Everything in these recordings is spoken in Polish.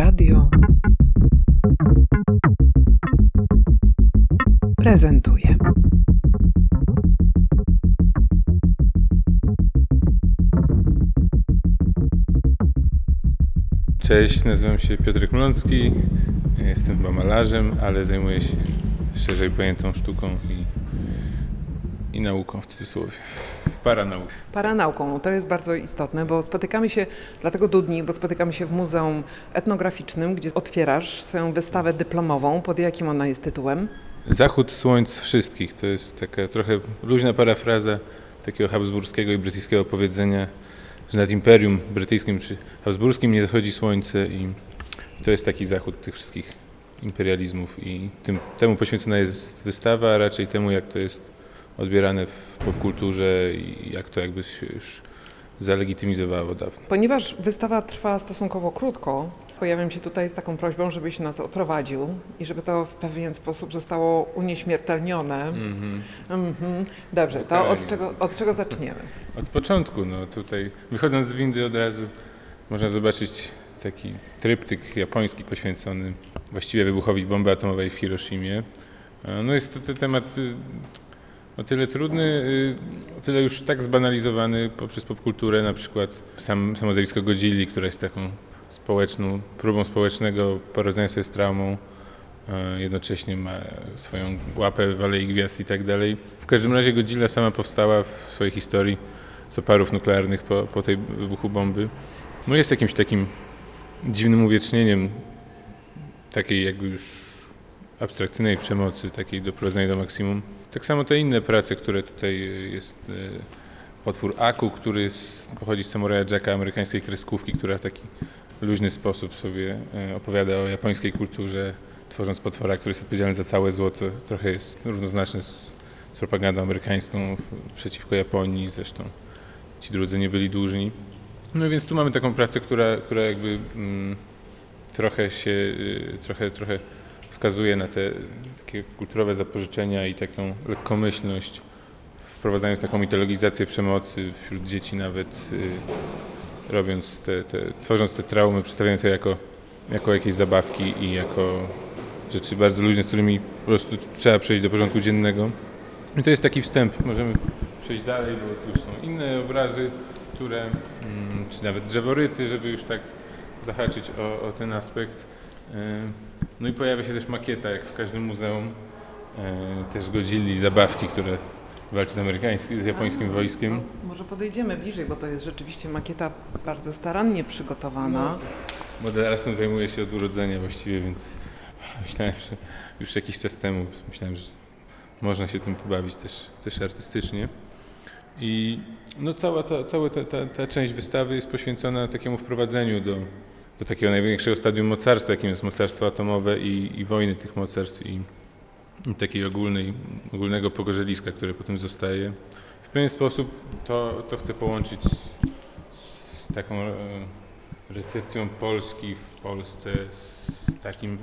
Radio prezentuje. Cześć, nazywam się Piotrek Mlącki. Jestem chyba malarzem, ale zajmuję się szerzej pojętą sztuką i, i nauką w cudzysłowie. Paranauką. To jest bardzo istotne, bo spotykamy się dlatego do dni, bo spotykamy się w Muzeum Etnograficznym, gdzie otwierasz swoją wystawę dyplomową. Pod jakim ona jest tytułem? Zachód słońc wszystkich to jest taka trochę luźna parafraza takiego habsburskiego i brytyjskiego powiedzenia, że nad Imperium Brytyjskim czy Habsburskim nie zachodzi słońce i to jest taki zachód tych wszystkich imperializmów i tym, temu poświęcona jest wystawa, a raczej temu jak to jest odbierane w popkulturze i jak to jakby się już zalegitymizowało dawno. Ponieważ wystawa trwa stosunkowo krótko, pojawiam się tutaj z taką prośbą, żebyś nas oprowadził i żeby to w pewien sposób zostało unieśmiertelnione. Mhm. Mhm. Dobrze, to od czego, od czego zaczniemy? Od początku, no tutaj wychodząc z windy od razu można zobaczyć taki tryptyk japoński poświęcony właściwie wybuchowi bomby atomowej w Hiroshimie. E, No jest to ten temat o tyle trudny, y, o tyle już tak zbanalizowany poprzez popkulturę, na przykład sam, samo zjawisko Godzilli, która jest taką społeczną, próbą społecznego poradzenia sobie z traumą, e, jednocześnie ma swoją łapę w Alei Gwiazd i tak dalej. W każdym razie Godzilla sama powstała w swojej historii z oparów nuklearnych po, po tej wybuchu bomby. No jest jakimś takim dziwnym uwiecznieniem takiej jakby już abstrakcyjnej przemocy, takiej doprowadzonej do maksimum. Tak samo te inne prace, które tutaj e, jest e, potwór Aku, który jest, pochodzi z samuraja Jacka, amerykańskiej kreskówki, która w taki luźny sposób sobie e, opowiada o japońskiej kulturze, tworząc potwora, który jest odpowiedzialny za całe zło, to trochę jest równoznaczne z, propagandą amerykańską przeciwko Japonii, zresztą ci drudzy nie byli dłużni. No więc tu mamy taką pracę, która, która jakby mm, trochę się, y, trochę, trochę wskazuje na te takie kulturowe zapożyczenia i taką lekkomyślność, wprowadzając taką mitologizację przemocy wśród dzieci nawet, y, robiąc te, te, tworząc te traumy, przedstawiając je jako, jako jakieś zabawki i jako rzeczy bardzo luźne, z którymi po prostu trzeba przejść do porządku dziennego. I to jest taki wstęp. Możemy przejść dalej, bo tu są inne obrazy, które, mm, czy nawet drzeworyty, żeby już tak zahaczyć o, o ten aspekt. E, No i pojawia się też makieta, jak w każdym muzeum, e, też Godzilli, zabawki, które walczy z amerykańskim, z japońskim wojskiem. Może podejdziemy bliżej, bo to jest rzeczywiście makieta bardzo starannie przygotowana. Modelarstwem zajmuję się od urodzenia właściwie, więc myślałem, że już jakiś czas temu myślałem, że można się tym pobawić też, też artystycznie. I no cała, ta, cała ta, ta, ta część wystawy jest poświęcona takiemu wprowadzeniu do, do takiego największego stadium mocarstwa, jakim jest mocarstwo atomowe i, i wojny tych mocarstw i, i takiej ogólnej, ogólnego pogorzeliska, które potem zostaje. W pewien sposób to, to chcę połączyć z, z taką e, recepcją Polski w Polsce, z takim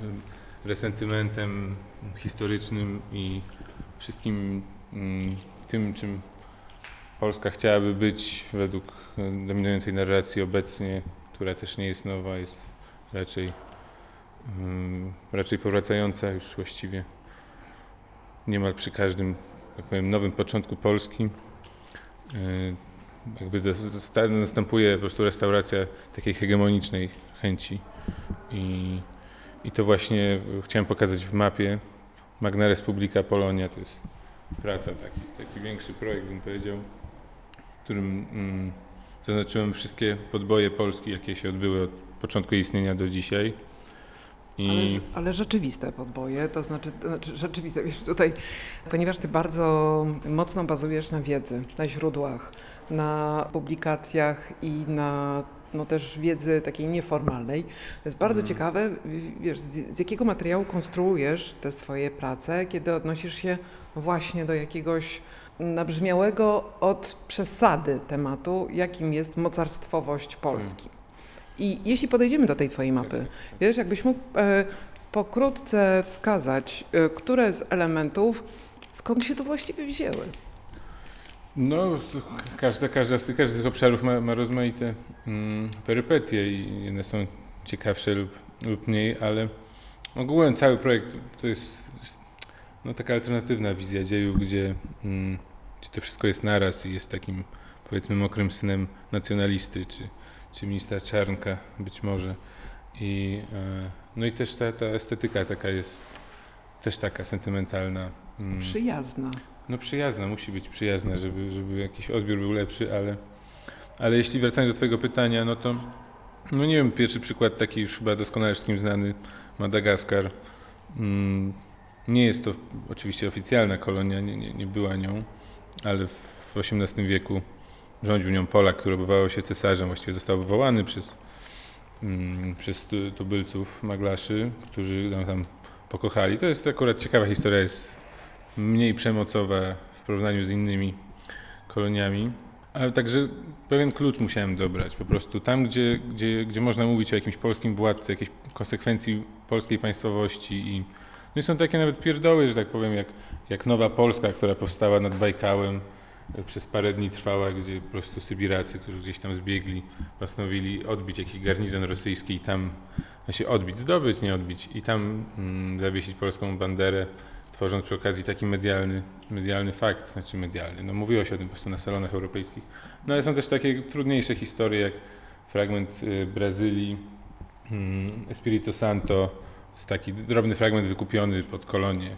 resentymentem historycznym i wszystkim mm, tym, czym Polska chciałaby być według e, dominującej narracji obecnie, która też nie jest nowa, jest raczej, mm, raczej powracająca już właściwie niemal przy każdym, tak powiem, nowym początku Polski. E, Jakby następuje po prostu restauracja takiej hegemonicznej chęci i, i to właśnie chciałem pokazać w mapie Magna Republica Polonia, to jest praca, taki, taki większy projekt bym powiedział, którym mm, zaznaczyłem wszystkie podboje Polski, jakie się odbyły od początku istnienia do dzisiaj. I Ale, ale rzeczywiste podboje, to znaczy, to znaczy rzeczywiste, wiesz, tutaj, ponieważ ty bardzo mocno bazujesz na wiedzy, na źródłach, na publikacjach i na no też wiedzy takiej nieformalnej. To jest bardzo Mhm. ciekawe, wiesz, z, z jakiego materiału konstruujesz te swoje prace, kiedy odnosisz się właśnie do jakiegoś nabrzmiałego od przesady tematu, jakim jest mocarstwowość Polski. I jeśli podejdziemy do tej twojej mapy, Wiesz, jakbyś mógł e, pokrótce wskazać, e, które z elementów, skąd się to właściwie wzięły? No, każda, każda z, tych, każdy z tych obszarów ma, ma rozmaite mm, perypetie i jedne są ciekawsze lub lub mniej, ale ogółem cały projekt to jest, jest no, taka alternatywna wizja dziejów, gdzie, mm, gdzie to wszystko jest naraz i jest takim powiedzmy mokrym synem nacjonalisty, czy, czy ministra Czarnka być może. I, e, no i też ta, ta estetyka taka jest też taka sentymentalna. mm, Przyjazna. no przyjazna, musi być przyjazna, żeby, żeby jakiś odbiór był lepszy, ale, ale jeśli wracając do Twojego pytania, no to no nie wiem, pierwszy przykład taki już chyba doskonale wszystkim znany, Madagaskar. Mm, Nie jest to oczywiście oficjalna kolonia, nie, nie, nie była nią, ale w XVIII wieku rządził nią Polak, który obywał się cesarzem, właściwie został wywołany przez, mm, przez tu- tubylców Maglaszy, którzy ją tam pokochali. To jest akurat ciekawa historia, jest mniej przemocowa w porównaniu z innymi koloniami. Ale także pewien klucz musiałem dobrać. Po prostu tam, gdzie, gdzie, gdzie można mówić o jakimś polskim władcy, jakiejś konsekwencji polskiej państwowości i no i są takie nawet pierdoły, że tak powiem, jak, jak Nowa Polska, która powstała nad Bajkałem, e, przez parę dni trwała, gdzie po prostu Sybiracy, którzy gdzieś tam zbiegli, postanowili odbić jakiś garnizon rosyjski i tam się odbić, zdobyć, nie odbić i tam mm, zawiesić polską banderę, tworząc przy okazji taki medialny, medialny fakt, znaczy medialny, no mówiło się o tym po prostu na salonach europejskich. No ale są też takie trudniejsze historie, jak fragment y, Brazylii, mm, Espirito Santo, jest taki drobny fragment wykupiony pod kolonię,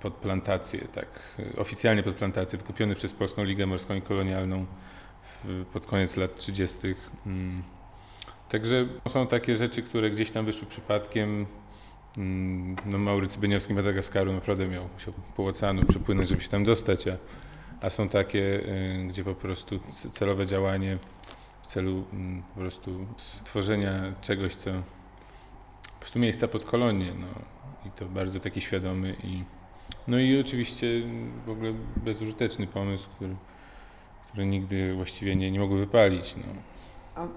pod plantację, tak, y, oficjalnie pod plantację, wykupiony przez Polską Ligę Morską i Kolonialną w, pod koniec lat 30. Mm. Także są takie rzeczy, które gdzieś tam wyszły przypadkiem. Mm, No, Maurycy Beniowski Madagaskaru naprawdę miał, musiał po oceanu przepłynąć, żeby się tam dostać, a, a są takie, y, gdzie po prostu celowe działanie w celu mm, po prostu stworzenia czegoś, co po prostu miejsca pod kolonię, no. I to bardzo taki świadomy i no i oczywiście w ogóle bezużyteczny pomysł, który, który nigdy właściwie nie, nie mógł wypalić, no. A y,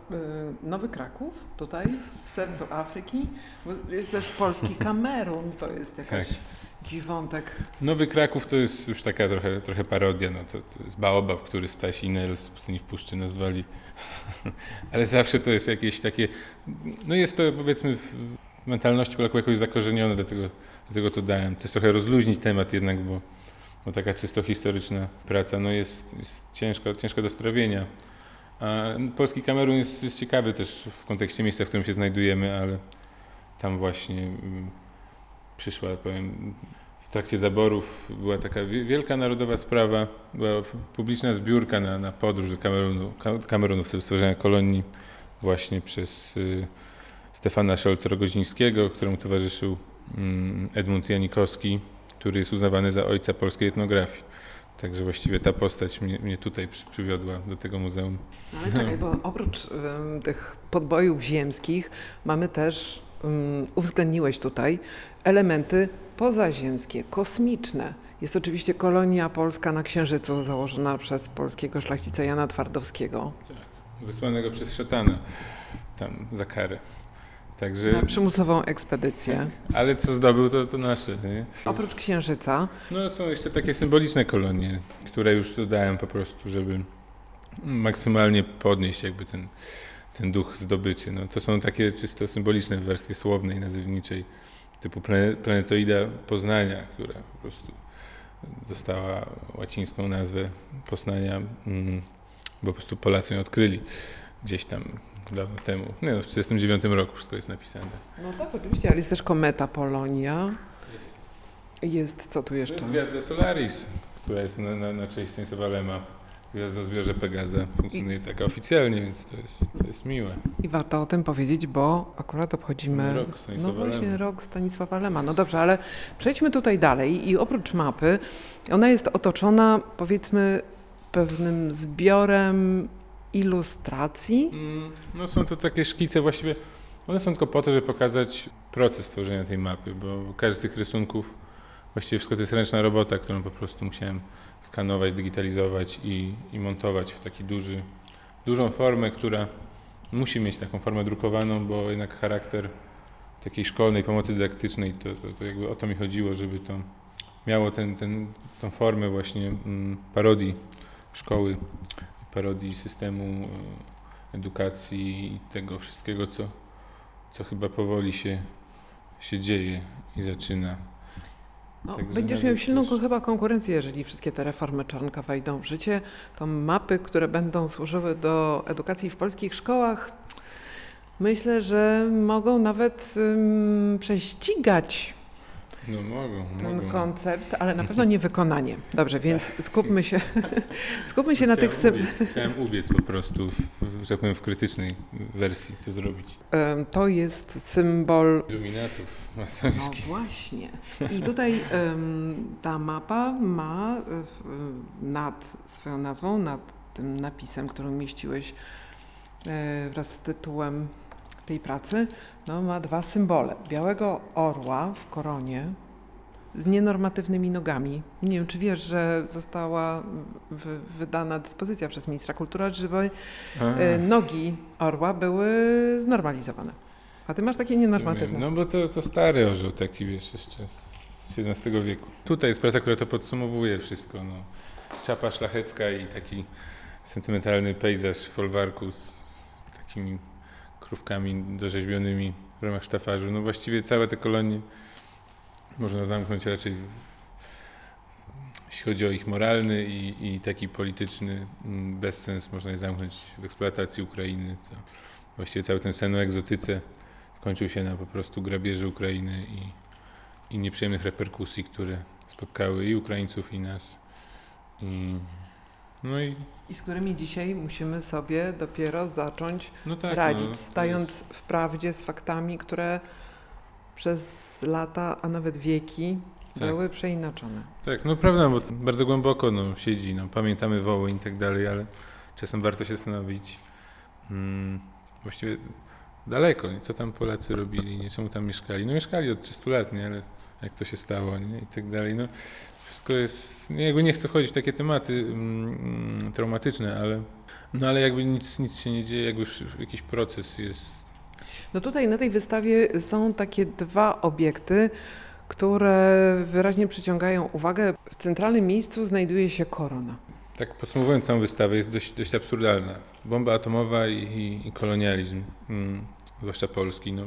Nowy Kraków, tutaj, w sercu Afryki, bo jest też polski Kamerun, to jest jakaś, Tak. jakiś wątek. Nowy Kraków to jest już taka trochę, trochę parodia, no. To, to jest baobab, który Staś i Nel z Pustyni w Puszczy nazwali, ale zawsze to jest jakieś takie, no jest to powiedzmy w mentalności Polaków jakoś zakorzenione, dlatego, dlatego to dałem. Jest trochę rozluźnić temat jednak, bo, bo taka czysto historyczna praca no jest, jest ciężka, ciężka do strawienia. A polski Kamerun jest, jest ciekawy też w kontekście miejsca, w którym się znajdujemy, ale tam właśnie mm, przyszła, powiem, w trakcie zaborów była taka wie- wielka narodowa sprawa, była publiczna zbiórka na, na podróż do Kamerunu, Ka- Kamerunu w celu stworzenia kolonii właśnie przez y, Stefana Szolc-Rogozińskiego, któremu towarzyszył mm, Edmund Janikowski, który jest uznawany za ojca polskiej etnografii. Także właściwie ta postać mnie, mnie tutaj przy, przywiodła do tego muzeum. No Ale czekaj, bo oprócz ym, tych podbojów ziemskich mamy też, ym, uwzględniłeś tutaj, elementy pozaziemskie, kosmiczne. Jest oczywiście kolonia polska na Księżycu założona przez polskiego szlachcica Jana Twardowskiego Wysłanego przez szatana tam za karę. Także, na przymusową ekspedycję. ale co zdobył, to, to nasze. Nie? Oprócz Księżyca No są jeszcze takie symboliczne kolonie, które już dodałem po prostu, żeby maksymalnie podnieść jakby ten, ten duch zdobyczy. No, to są takie czysto symboliczne w warstwie słownej, nazywniczej, typu plane- planetoida Poznania, która po prostu dostała łacińską nazwę Poznania, mm, bo po prostu Polacy ją odkryli gdzieś tam dawno temu. Nie no, w 1939 roku wszystko jest napisane. No tak, oczywiście, ale jest też kometa Polonia. Jest. Jest, co tu To jeszcze? jest gwiazda Solaris, która jest na, na, na cześć Stanisława Lema. Gwiazdozbiorze Pegaza funkcjonuje taka oficjalnie, więc to jest, to jest miłe. I warto o tym powiedzieć, bo akurat obchodzimy Rok no Stanisława właśnie Lema. rok Stanisława Lema. No dobrze, ale przejdźmy tutaj dalej i oprócz mapy, ona jest otoczona powiedzmy pewnym zbiorem ilustracji. Mm, No są to takie szkice właściwie, one są tylko po to, żeby pokazać proces tworzenia tej mapy, bo każdy z tych rysunków, właściwie wszystko to jest ręczna robota, którą po prostu musiałem skanować, digitalizować i, i montować w taki duży, dużą formę, która musi mieć taką formę drukowaną, bo jednak charakter takiej szkolnej pomocy dydaktycznej, to, to, to jakby o to mi chodziło, żeby to miało ten, ten, tą formę właśnie mm, parodii szkoły, parodii systemu e, edukacji i tego wszystkiego, co, co chyba powoli się, się dzieje i zaczyna. No, będziesz miał silną też- chyba konkurencję, jeżeli wszystkie te reformy Czarnka wejdą w życie. To mapy, które będą służyły do edukacji w polskich szkołach, myślę, że mogą nawet ym, prześcigać No mogą, ten mogą. koncept, ale na pewno nie wykonanie. Dobrze, więc skupmy się, skupmy się na tych... Chciałem Sym- ubiec, chciałem ubiec po prostu, w, w, że tak powiem, w krytycznej wersji to zrobić. To jest symbol Iluminatów No masońskich. właśnie. I tutaj ta mapa ma nad swoją nazwą, nad tym napisem, który umieściłeś e, wraz z tytułem tej pracy, no, ma dwa symbole. Białego orła w koronie z nienormatywnymi nogami. Nie wiem, czy wiesz, że została wy, wydana dyspozycja przez ministra kultury, żeby e, nogi orła były znormalizowane. A ty masz takie nienormatywne. No bo to, to stary orzeł taki, wiesz, jeszcze z XVII wieku. Tutaj jest praca, która to podsumowuje wszystko. No. Czapa szlachecka i taki sentymentalny pejzaż folwarku z takimi krówkami dorzeźbionymi w ramach sztafarzu. No właściwie całe te kolonie można zamknąć raczej, jeśli chodzi o ich moralny i, i taki polityczny mm, bezsens, można je zamknąć w eksploatacji Ukrainy, co właściwie cały ten sen o egzotyce skończył się na po prostu grabieży Ukrainy i, i nieprzyjemnych reperkusji, które spotkały i Ukraińców, i nas. I, no i I z którymi dzisiaj musimy sobie dopiero zacząć no tak, radzić, no, stając jest- w prawdzie z faktami, które przez lata, a nawet wieki Tak. były przeinaczone. Tak, no prawda, bo bardzo głęboko no, siedzi. No, pamiętamy Wołyń i tak dalej, ale czasem warto się zastanowić. Mm, właściwie daleko, nie? co tam Polacy robili, nie? czemu tam mieszkali. No mieszkali od 300 lat, nie? ale jak to się stało nie? i tak dalej. No, wszystko jest, nie, jakby nie chcę wchodzić w takie tematy mm, mm, traumatyczne, ale, no, ale jakby nic, nic się nie dzieje, jakby już jakiś proces jest. No tutaj na tej wystawie są takie dwa obiekty, które wyraźnie przyciągają uwagę. W centralnym miejscu znajduje się korona. Tak podsumowując całą wystawę, jest dość, dość absurdalna. Bomba atomowa i, i, i kolonializm, mm, zwłaszcza polski. No.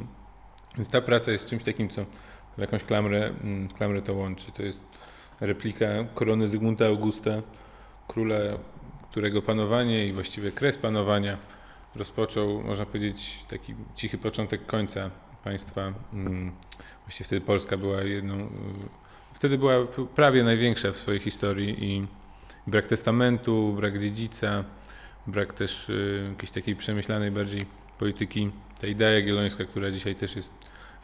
Więc ta praca jest czymś takim, co w jakąś klamrę, mm, klamrę to łączy. To jest replika korony Zygmunta Augusta, króla, którego panowanie i właściwie kres panowania rozpoczął, można powiedzieć, taki cichy początek końca państwa. Mm, Właściwie wtedy Polska była jedną, wtedy była prawie największa w swojej historii i brak testamentu, brak dziedzica, brak też y, jakiejś takiej przemyślanej bardziej polityki. Ta idea jagiellońska, która dzisiaj też jest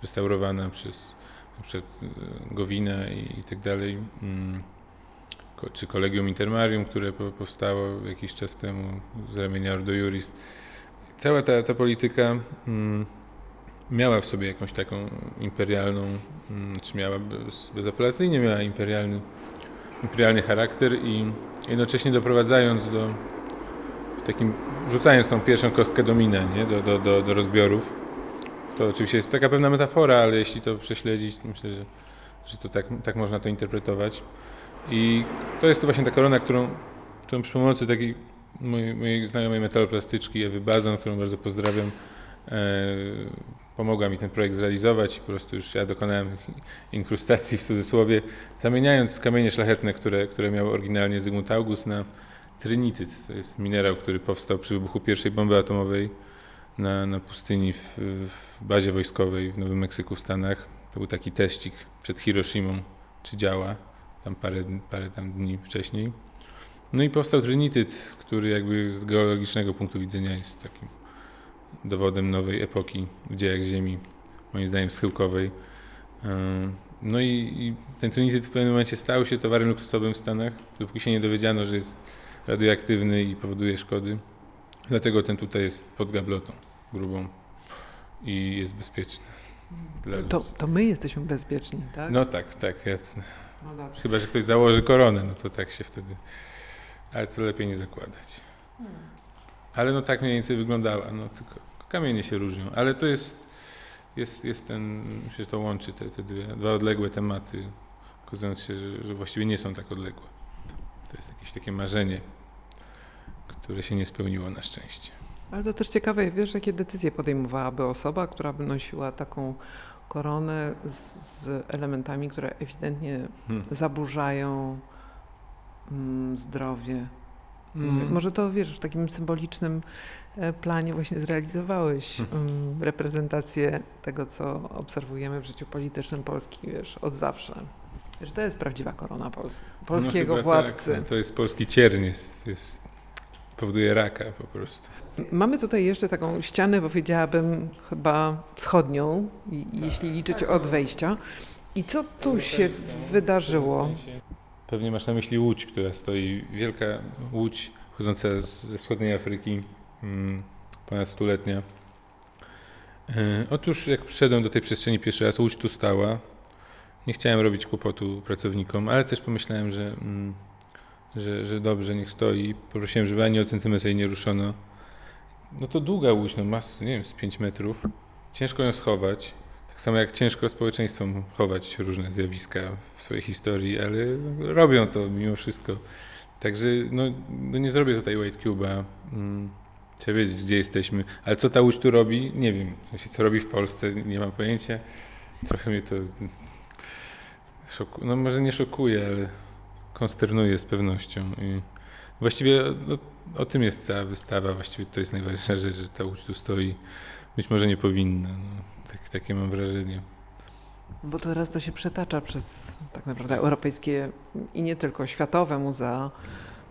restaurowana przez przykład y, Gowina i, i tak dalej, mm, czy Collegium Intermarium, które po, powstało jakiś czas temu z ramienia Ordo Juris. Cała ta, ta polityka mm, miała w sobie jakąś taką imperialną, mm, czy miała bez, bezapelacyjnie miała imperialny imperialny charakter i jednocześnie doprowadzając do takim, rzucając tą pierwszą kostkę domina nie? Do, do, do, do rozbiorów. To oczywiście jest taka pewna metafora, ale jeśli to prześledzić, myślę, że, że to tak, tak można to interpretować. I to jest to właśnie ta korona, którą, którą przy pomocy takiej mojej, mojej znajomej metaloplastyczki Ewy Bazan, którą bardzo pozdrawiam, e, pomogła mi ten projekt zrealizować. Po prostu już ja dokonałem inkrustacji w cudzysłowie, zamieniając kamienie szlachetne, które, które miał oryginalnie Zygmunt August na trinityt. To jest minerał, który powstał przy wybuchu pierwszej bomby atomowej na, na pustyni w, w bazie wojskowej w Nowym Meksyku w Stanach. To był taki teścik przed Hiroshimą, czy działa, tam parę, parę tam dni wcześniej. No i powstał trinityt, który jakby z geologicznego punktu widzenia jest takim dowodem nowej epoki w dziejach Ziemi, moim zdaniem schyłkowej. Ym, No i, i ten trinityt w pewnym momencie stał się towarem luksusowym w Stanach, dopóki się nie dowiedziano, że jest radioaktywny i powoduje szkody. Dlatego ten tutaj jest pod gablotą grubą i jest bezpieczny. To, to my jesteśmy bezpieczni, tak? No tak, tak, jasne. No. Chyba, że ktoś założy koronę, no to tak się wtedy... Ale to lepiej nie zakładać. Ale no tak mniej więcej wyglądała, no tylko kamienie się różnią, ale to jest, jest, jest ten, że to łączy te, te dwie, dwa odległe tematy, okazując się, że, że właściwie nie są tak odległe. To jest jakieś takie marzenie, które się nie spełniło na szczęście. Ale to też ciekawe, wiesz, jakie decyzje podejmowałaby osoba, która by nosiła taką koronę z, z elementami, które ewidentnie Hmm. zaburzają mm, zdrowie. Mm. Może to, wiesz, w takim symbolicznym e, planie właśnie zrealizowałeś Hmm. mm, reprezentację tego, co obserwujemy w życiu politycznym Polski, wiesz, od zawsze. Że to jest prawdziwa korona Pols- polskiego no, władcy. Tak, to jest polski cierń, jest, jest, powoduje raka po prostu. Mamy tutaj jeszcze taką ścianę, powiedziałabym chyba wschodnią, i- jeśli liczyć od wejścia. I co tu się wydarzyło? Pewnie masz na myśli łódź, która stoi, wielka łódź chodząca z, ze wschodniej Afryki, mm, ponad stuletnia. E, otóż jak przyszedłem do tej przestrzeni pierwszy raz, łódź tu stała. Nie chciałem robić kłopotu pracownikom, ale też pomyślałem, że, mm, że, że dobrze, niech stoi. Poprosiłem, żeby ani o centymetr jej nie ruszono. No to długa łódź, no mas, nie wiem, z 5 metrów. Ciężko ją schować. Tak samo jak ciężko społeczeństwom chować różne zjawiska w swojej historii, ale robią to mimo wszystko. Także no, no nie zrobię tutaj White Cube'a. Mm, trzeba wiedzieć, gdzie jesteśmy. Ale co ta łódź tu robi? Nie wiem. W sensie, co robi w Polsce? Nie mam pojęcia. Trochę mnie to szokuje. No może nie szokuje, ale konsternuje z pewnością. I właściwie no, o tym jest cała wystawa. Właściwie to jest najważniejsza rzecz, że ta łódź tu stoi. Być może nie powinna. No, tak, takie mam wrażenie. Bo teraz to się przetacza przez tak naprawdę europejskie i nie tylko światowe muzea.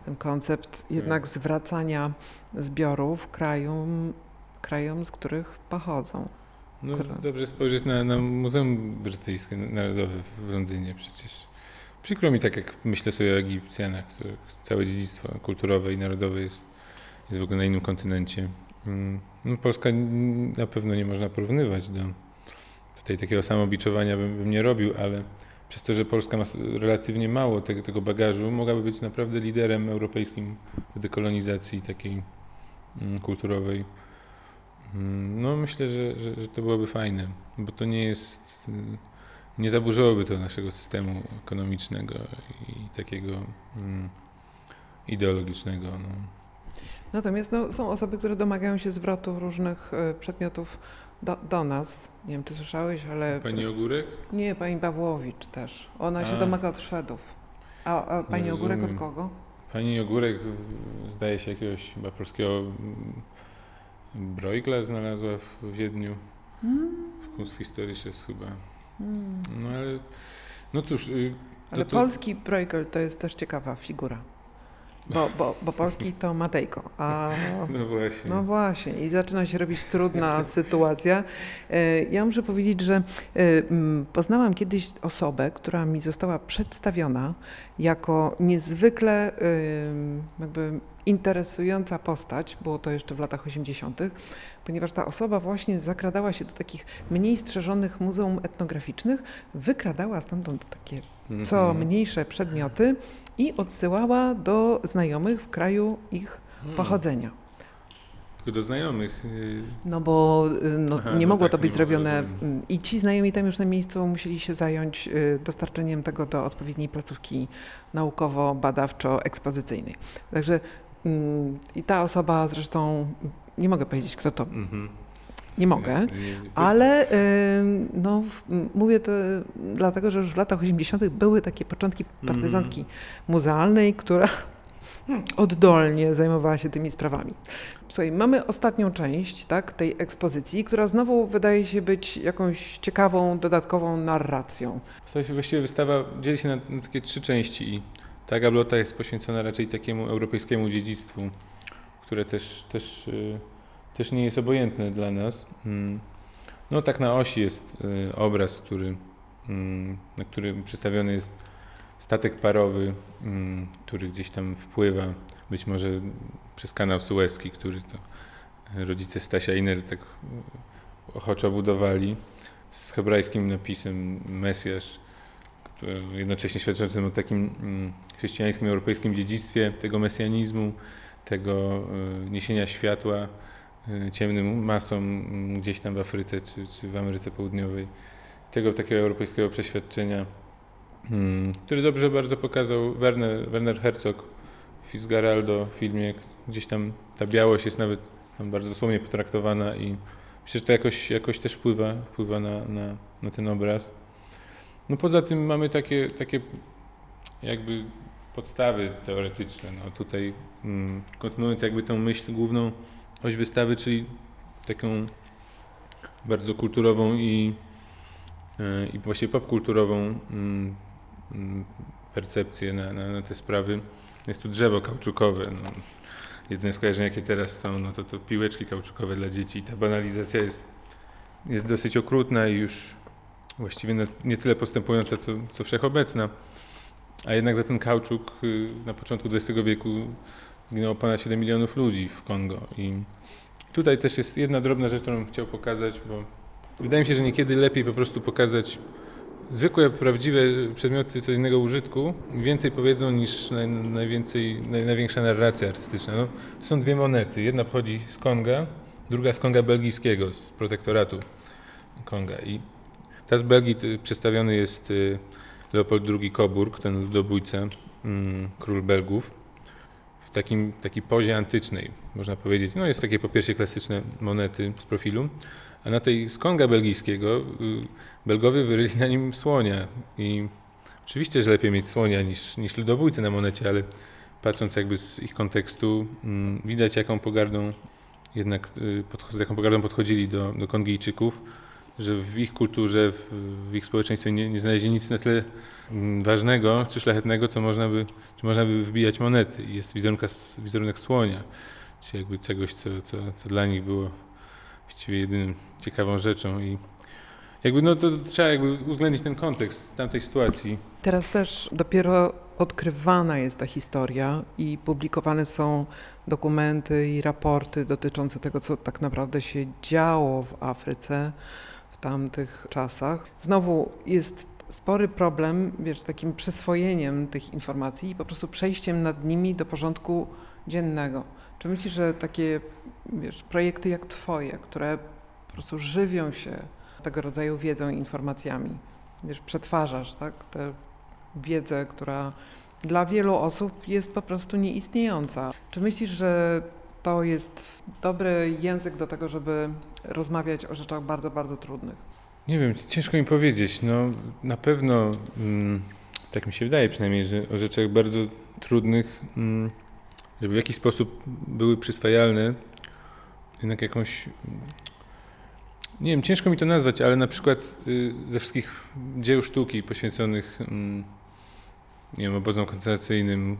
Ten koncept jednak zwracania zbiorów krajom, krajom z których pochodzą. No, dobrze spojrzeć na, na Muzeum Brytyjskie Narodowe w Londynie przecież. Przykro mi tak, jak myślę sobie o Egipcjanach, których całe dziedzictwo kulturowe i narodowe jest, jest w ogóle na innym kontynencie. Mm, No, Polska na pewno nie można porównywać do tutaj takiego samobiczowania bym, bym nie robił, ale przez to, że Polska ma relatywnie mało tego, tego bagażu, mogłaby być naprawdę liderem europejskim w dekolonizacji takiej mm, kulturowej. Mm, No myślę, że, że, że to byłoby fajne, bo to nie jest, nie zaburzyłoby to naszego systemu ekonomicznego i takiego mm, ideologicznego. No. Natomiast no, są osoby, które domagają się zwrotu różnych e, przedmiotów do, do nas. Nie wiem, czy słyszałeś, ale... Pani Ogórek? Nie, pani Pawłowicz też. Ona się A. domaga od Szwedów. A, a pani No, Ogórek od kogo? Pani Ogórek zdaje się jakiegoś chyba polskiego mm, Bruegla znalazła w Wiedniu, w Kunsthistorisches chyba. No ale, no cóż, y, Ale to- polski Bruegel to jest też ciekawa figura. Bo, bo, bo polski to Matejko, a no właśnie. no właśnie i zaczyna się robić trudna sytuacja. E, Ja muszę powiedzieć, że mm, poznałam kiedyś osobę, która mi została przedstawiona jako niezwykle jakby interesująca postać, było to jeszcze w latach 80., ponieważ ta osoba właśnie zakradała się do takich mniej strzeżonych muzeum etnograficznych, wykradała stamtąd takie co Mhm. mniejsze przedmioty i odsyłała do znajomych w kraju ich Hmm. pochodzenia. Tylko do znajomych. y, No bo y, no, Aha, nie no mogło tak, to być zrobione rozumiem. mm, i ci znajomi tam już na miejscu musieli się zająć y, dostarczeniem tego do odpowiedniej placówki naukowo-badawczo-ekspozycyjnej. Także i ta osoba zresztą, nie mogę powiedzieć kto to, Mhm. nie mogę, ale y, no, mówię to dlatego, że już w latach 80. były takie początki partyzantki muzealnej, która oddolnie zajmowała się tymi sprawami. Słuchaj, mamy ostatnią część tak, tej ekspozycji, która znowu wydaje się być jakąś ciekawą, dodatkową narracją. W sensie właściwie wystawa dzieli się na, na takie trzy części i ta gablota jest poświęcona raczej takiemu europejskiemu dziedzictwu, które też, też, y, też nie jest obojętne dla nas. Mm. No tak na osi jest y, obraz, który, mm, na którym przedstawiony jest statek parowy, mm, który gdzieś tam wpływa, być może przez kanał Suezki, który to rodzice Stasia Iner tak y, ochoczo budowali z hebrajskim napisem Mesjasz, jednocześnie świadczącym o takim mm, chrześcijańskim, europejskim dziedzictwie tego mesjanizmu, tego y, niesienia światła y, ciemnym masom mm, gdzieś tam w Afryce czy, czy w Ameryce Południowej, tego takiego europejskiego przeświadczenia, mm, który dobrze bardzo pokazał Werner, Werner Herzog w Fitzgeraldo filmie, gdzieś tam ta białość jest nawet tam bardzo dosłownie potraktowana i myślę, że to jakoś, jakoś też wpływa, wpływa na, na, na ten obraz. No poza tym mamy takie, takie jakby podstawy teoretyczne. No tutaj mm, kontynuując jakby tą myśl główną oś wystawy, czyli taką bardzo kulturową i, e, i właśnie popkulturową mm, percepcję na, na, na te sprawy. Jest tu drzewo kauczukowe. No. Jedyne skojarzenia, jakie teraz są, no to, to piłeczki kauczukowe dla dzieci. Ta banalizacja jest, jest dosyć okrutna i już właściwie nie tyle postępująca, co, co wszechobecna. A jednak za ten kauczuk y, na początku XX wieku zginęło ponad 7 milionów ludzi w Kongo. I tutaj też jest jedna drobna rzecz, którą chciał pokazać, bo wydaje mi się, że niekiedy lepiej po prostu pokazać zwykłe, prawdziwe przedmioty codziennego użytku więcej powiedzą niż naj, najwięcej, naj, największa narracja artystyczna. No, to są dwie monety. Jedna pochodzi z Konga, druga z Konga belgijskiego, z protektoratu Konga. I ta z Belgii y, przedstawiony jest y, Leopold II Coburg, ten ludobójca, mm, król Belgów, w takim, takiej pozie antycznej, można powiedzieć. No jest takie po pierwsze klasyczne monety z profilu, a na tej z Konga belgijskiego y, Belgowie wyryli na nim słonia i oczywiście, że lepiej mieć słonia niż, niż ludobójcę na monecie, ale patrząc jakby z ich kontekstu, mm, widać jaką pogardą jednak, z jaką pogardą podchodzili do, do Kongijczyków, że w ich kulturze, w, ich społeczeństwie nie, nie znaleźli nic na tyle mm, ważnego czy szlachetnego, co można by, czy można by wybijać monety. Jest wizerunka, wizerunek słonia, czy jakby czegoś, co, co, co dla nich było właściwie jedynym ciekawą rzeczą i jakby no to trzeba jakby uwzględnić ten kontekst tamtej sytuacji. Teraz też dopiero odkrywana jest ta historia i publikowane są dokumenty i raporty dotyczące tego, co tak naprawdę się działo w Afryce w tamtych czasach. Znowu jest spory problem, wiesz, takim przyswojeniem tych informacji i po prostu przejściem nad nimi do porządku dziennego. Czy myślisz, że takie, wiesz, projekty jak twoje, które po prostu żywią się tego rodzaju wiedzą i informacjami, wiesz, przetwarzasz, tak, tę wiedzę, która dla wielu osób jest po prostu nieistniejąca. Czy myślisz, że to jest dobry język do tego, żeby rozmawiać o rzeczach bardzo, bardzo trudnych? Nie wiem, ciężko mi powiedzieć. No, na pewno, mm, tak mi się wydaje przynajmniej, że o rzeczach bardzo trudnych, mm, żeby w jakiś sposób były przyswajalne, jednak jakąś. Nie wiem, ciężko mi to nazwać, ale na przykład y, ze wszystkich dzieł sztuki poświęconych mm, nie wiem, obozom koncentracyjnym,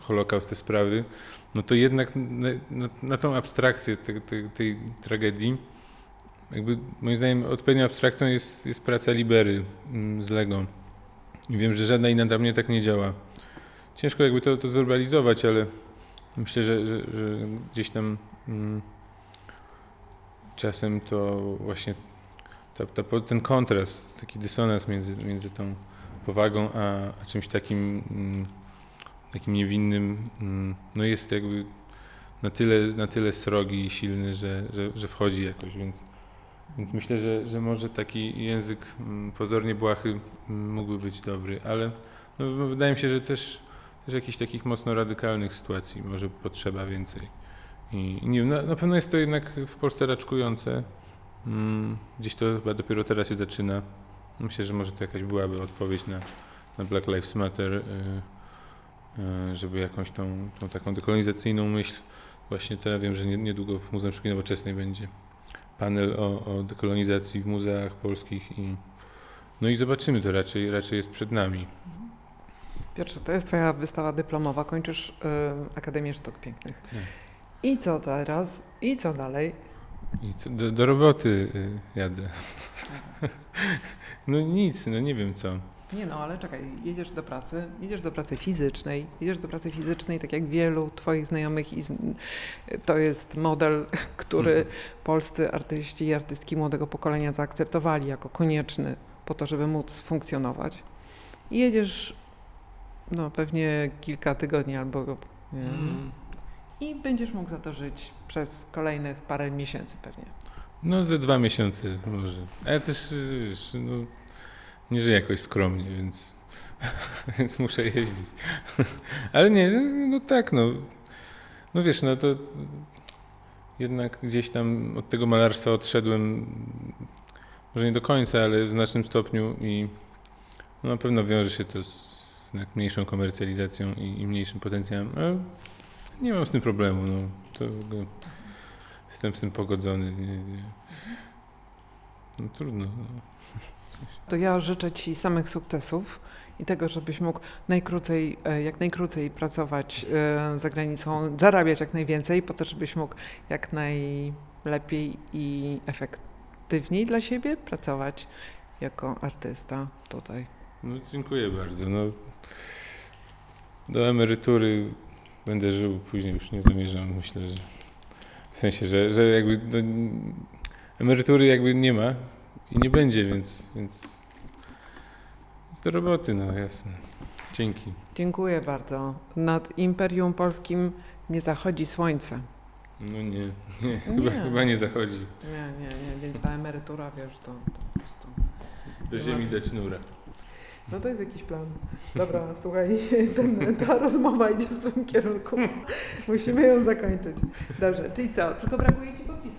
Holokaust, te sprawy, no to jednak na, na, na tą abstrakcję te, te, tej tragedii jakby moim zdaniem odpowiednią abstrakcją jest, jest praca Libery mm, z Lego. I wiem, że żadna inna dla mnie tak nie działa. Ciężko jakby to, to zwerbalizować, ale myślę, że, że, że gdzieś tam mm, czasem to właśnie ta, ta, ten kontrast, taki dysonans między, między tą powagą a, a czymś takim, mm, takim niewinnym, mm, no jest jakby na tyle, na tyle srogi i silny, że, że, że wchodzi jakoś, więc więc myślę, że, że może taki język mm, pozornie błahy mm, mógłby być dobry, ale no, no, wydaje mi się, że też, też jakichś takich mocno radykalnych sytuacji może potrzeba więcej. I, nie wiem, na, na pewno jest to jednak w Polsce raczkujące. Mm, Gdzieś to chyba dopiero teraz się zaczyna. Myślę, że może to jakaś byłaby odpowiedź na, na Black Lives Matter, y, y, żeby jakąś tą, tą taką dekolonizacyjną myśl właśnie teraz wiem, że nie- niedługo w Muzeum Sztuki Nowoczesnej będzie panel o, o dekolonizacji w muzeach polskich i no i zobaczymy, to raczej, raczej jest przed nami. Piotrze, to jest twoja wystawa dyplomowa, kończysz y, Akademię Sztuk Pięknych. Tak. I co teraz? I co dalej? I co, do, do roboty y, jadę. No nic, no nie wiem co. Nie no, ale czekaj, jedziesz do pracy, jedziesz do pracy fizycznej, jedziesz do pracy fizycznej, tak jak wielu twoich znajomych i to jest model, który Mhm. polscy artyści i artystki młodego pokolenia zaakceptowali jako konieczny po to, żeby móc funkcjonować. I jedziesz no pewnie kilka tygodni albo nie, Mm. i będziesz mógł za to żyć przez kolejnych parę miesięcy pewnie. No ze dwa miesiące może. Ale też wiesz, no, nie żyję jakoś skromnie, więc, więc muszę jeździć. Ale nie, no, tak, no. No wiesz, no to jednak gdzieś tam od tego malarstwa odszedłem, może nie do końca, ale w znacznym stopniu i no, na pewno wiąże się to z mniejszą komercjalizacją i, i mniejszym potencjałem, ale nie mam z tym problemu, no. To, jestem z tym pogodzony. Nie, nie. No trudno. No. To ja życzę Ci samych sukcesów i tego, żebyś mógł najkrócej, e, jak najkrócej pracować e, za granicą, zarabiać jak najwięcej, po to, żebyś mógł jak najlepiej i efektywniej dla siebie pracować jako artysta tutaj. No, dziękuję bardzo. No, do emerytury będę żył, później już nie zamierzam, myślę, że w sensie, że, że jakby do, emerytury jakby nie ma i nie będzie, więc, więc, więc do roboty, no jasne. Dzięki. Dziękuję bardzo. Nad Imperium Polskim nie zachodzi słońce. No nie, nie, Chyba, Nie. chyba nie zachodzi. Nie, nie, nie, więc ta emerytura, wiesz, to, to po prostu... Do ziemi dać nura. No to jest jakiś plan. Dobra, słuchaj, ten, ta rozmowa idzie w złym kierunku. Musimy ją zakończyć. Dobrze, czyli co? Tylko brakuje Ci podpisu.